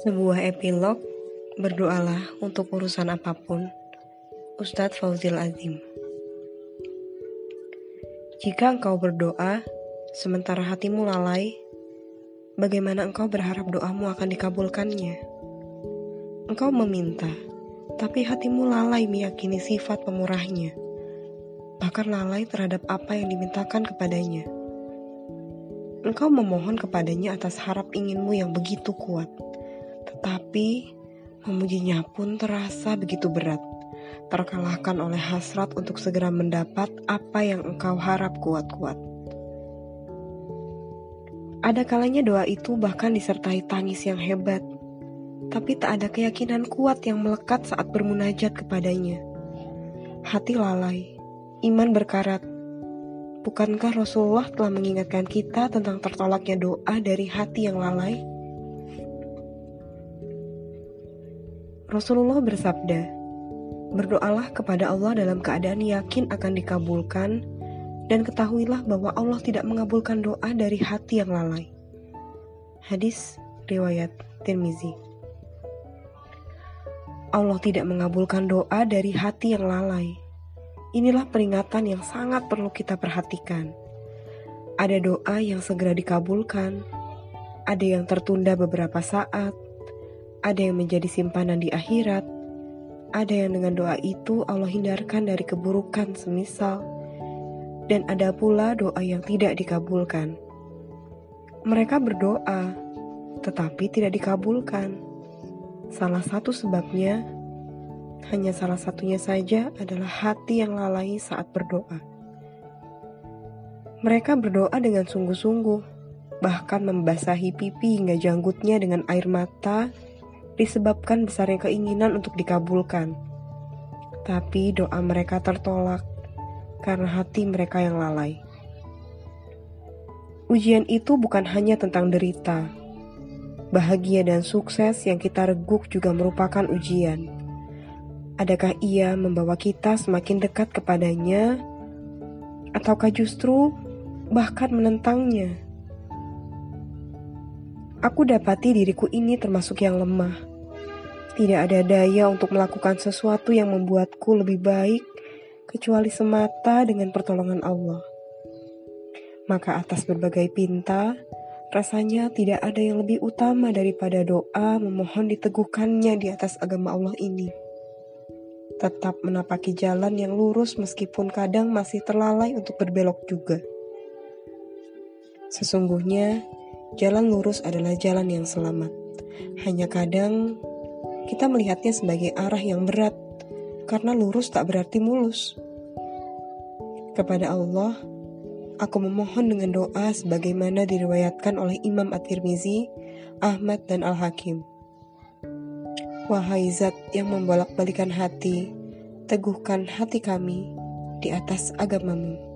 Sebuah epilog, berdoalah untuk urusan apa pun. Ustadz Fauzil Azim Jika engkau berdoa, sementara hatimu lalai, bagaimana engkau berharap doamu akan dikabulkannya? Engkau meminta, tapi hatimu lalai meyakini sifat pemurahnya, bahkan lalai terhadap apa yang dimintakan kepadanya. Engkau memohon kepadanya atas harap inginmu yang begitu kuat tapi memujinya pun terasa begitu berat, terkalahkan oleh hasrat untuk segera mendapat apa yang engkau harap kuat-kuat. Ada kalanya doa itu bahkan disertai tangis yang hebat, tapi tak ada keyakinan kuat yang melekat saat bermunajat kepadanya. Hati lalai, iman berkarat. Bukankah Rasulullah telah mengingatkan kita tentang tertolaknya doa dari hati yang lalai? Rasulullah bersabda, "Berdoalah kepada Allah dalam keadaan yakin akan dikabulkan, dan ketahuilah bahwa Allah tidak mengabulkan doa dari hati yang lalai." Hadis riwayat Tirmizi. Allah tidak mengabulkan doa dari hati yang lalai. Inilah peringatan yang sangat perlu kita perhatikan. Ada doa yang segera dikabulkan, ada yang tertunda beberapa saat, ada yang menjadi simpanan di akhirat, ada yang dengan doa itu Allah hindarkan dari keburukan semisal, dan ada pula doa yang tidak dikabulkan. Mereka berdoa, tetapi tidak dikabulkan. Salah satu sebabnya, hanya salah satunya saja adalah hati yang lalai saat berdoa. Mereka berdoa dengan sungguh-sungguh, bahkan membasahi pipi hingga janggutnya dengan air mata disebabkan besarnya keinginan untuk dikabulkan. Tapi doa mereka tertolak karena hati mereka yang lalai. Ujian itu bukan hanya tentang derita. Bahagia dan sukses yang kita reguk juga merupakan ujian. Adakah ia membawa kita semakin dekat kepadanya, ataukah justru bahkan menentangnya? Aku dapati diriku ini termasuk yang lemah. Tidak ada daya untuk melakukan sesuatu yang membuatku lebih baik kecuali semata dengan pertolongan Allah. Maka atas berbagai pinta, rasanya tidak ada yang lebih utama daripada doa memohon diteguhkannya di atas agama Allah ini. Tetap menapaki jalan yang lurus meskipun kadang masih terlalai untuk berbelok juga. Sesungguhnya, Jalan lurus adalah jalan yang selamat. Hanya kadang kita melihatnya sebagai arah yang berat, karena lurus tak berarti mulus. Kepada Allah, aku memohon dengan doa sebagaimana diriwayatkan oleh Imam At-Tirmizi, Ahmad, dan Al-Hakim. Wahai zat yang membolak-balikan hati, teguhkan hati kami di atas agamamu.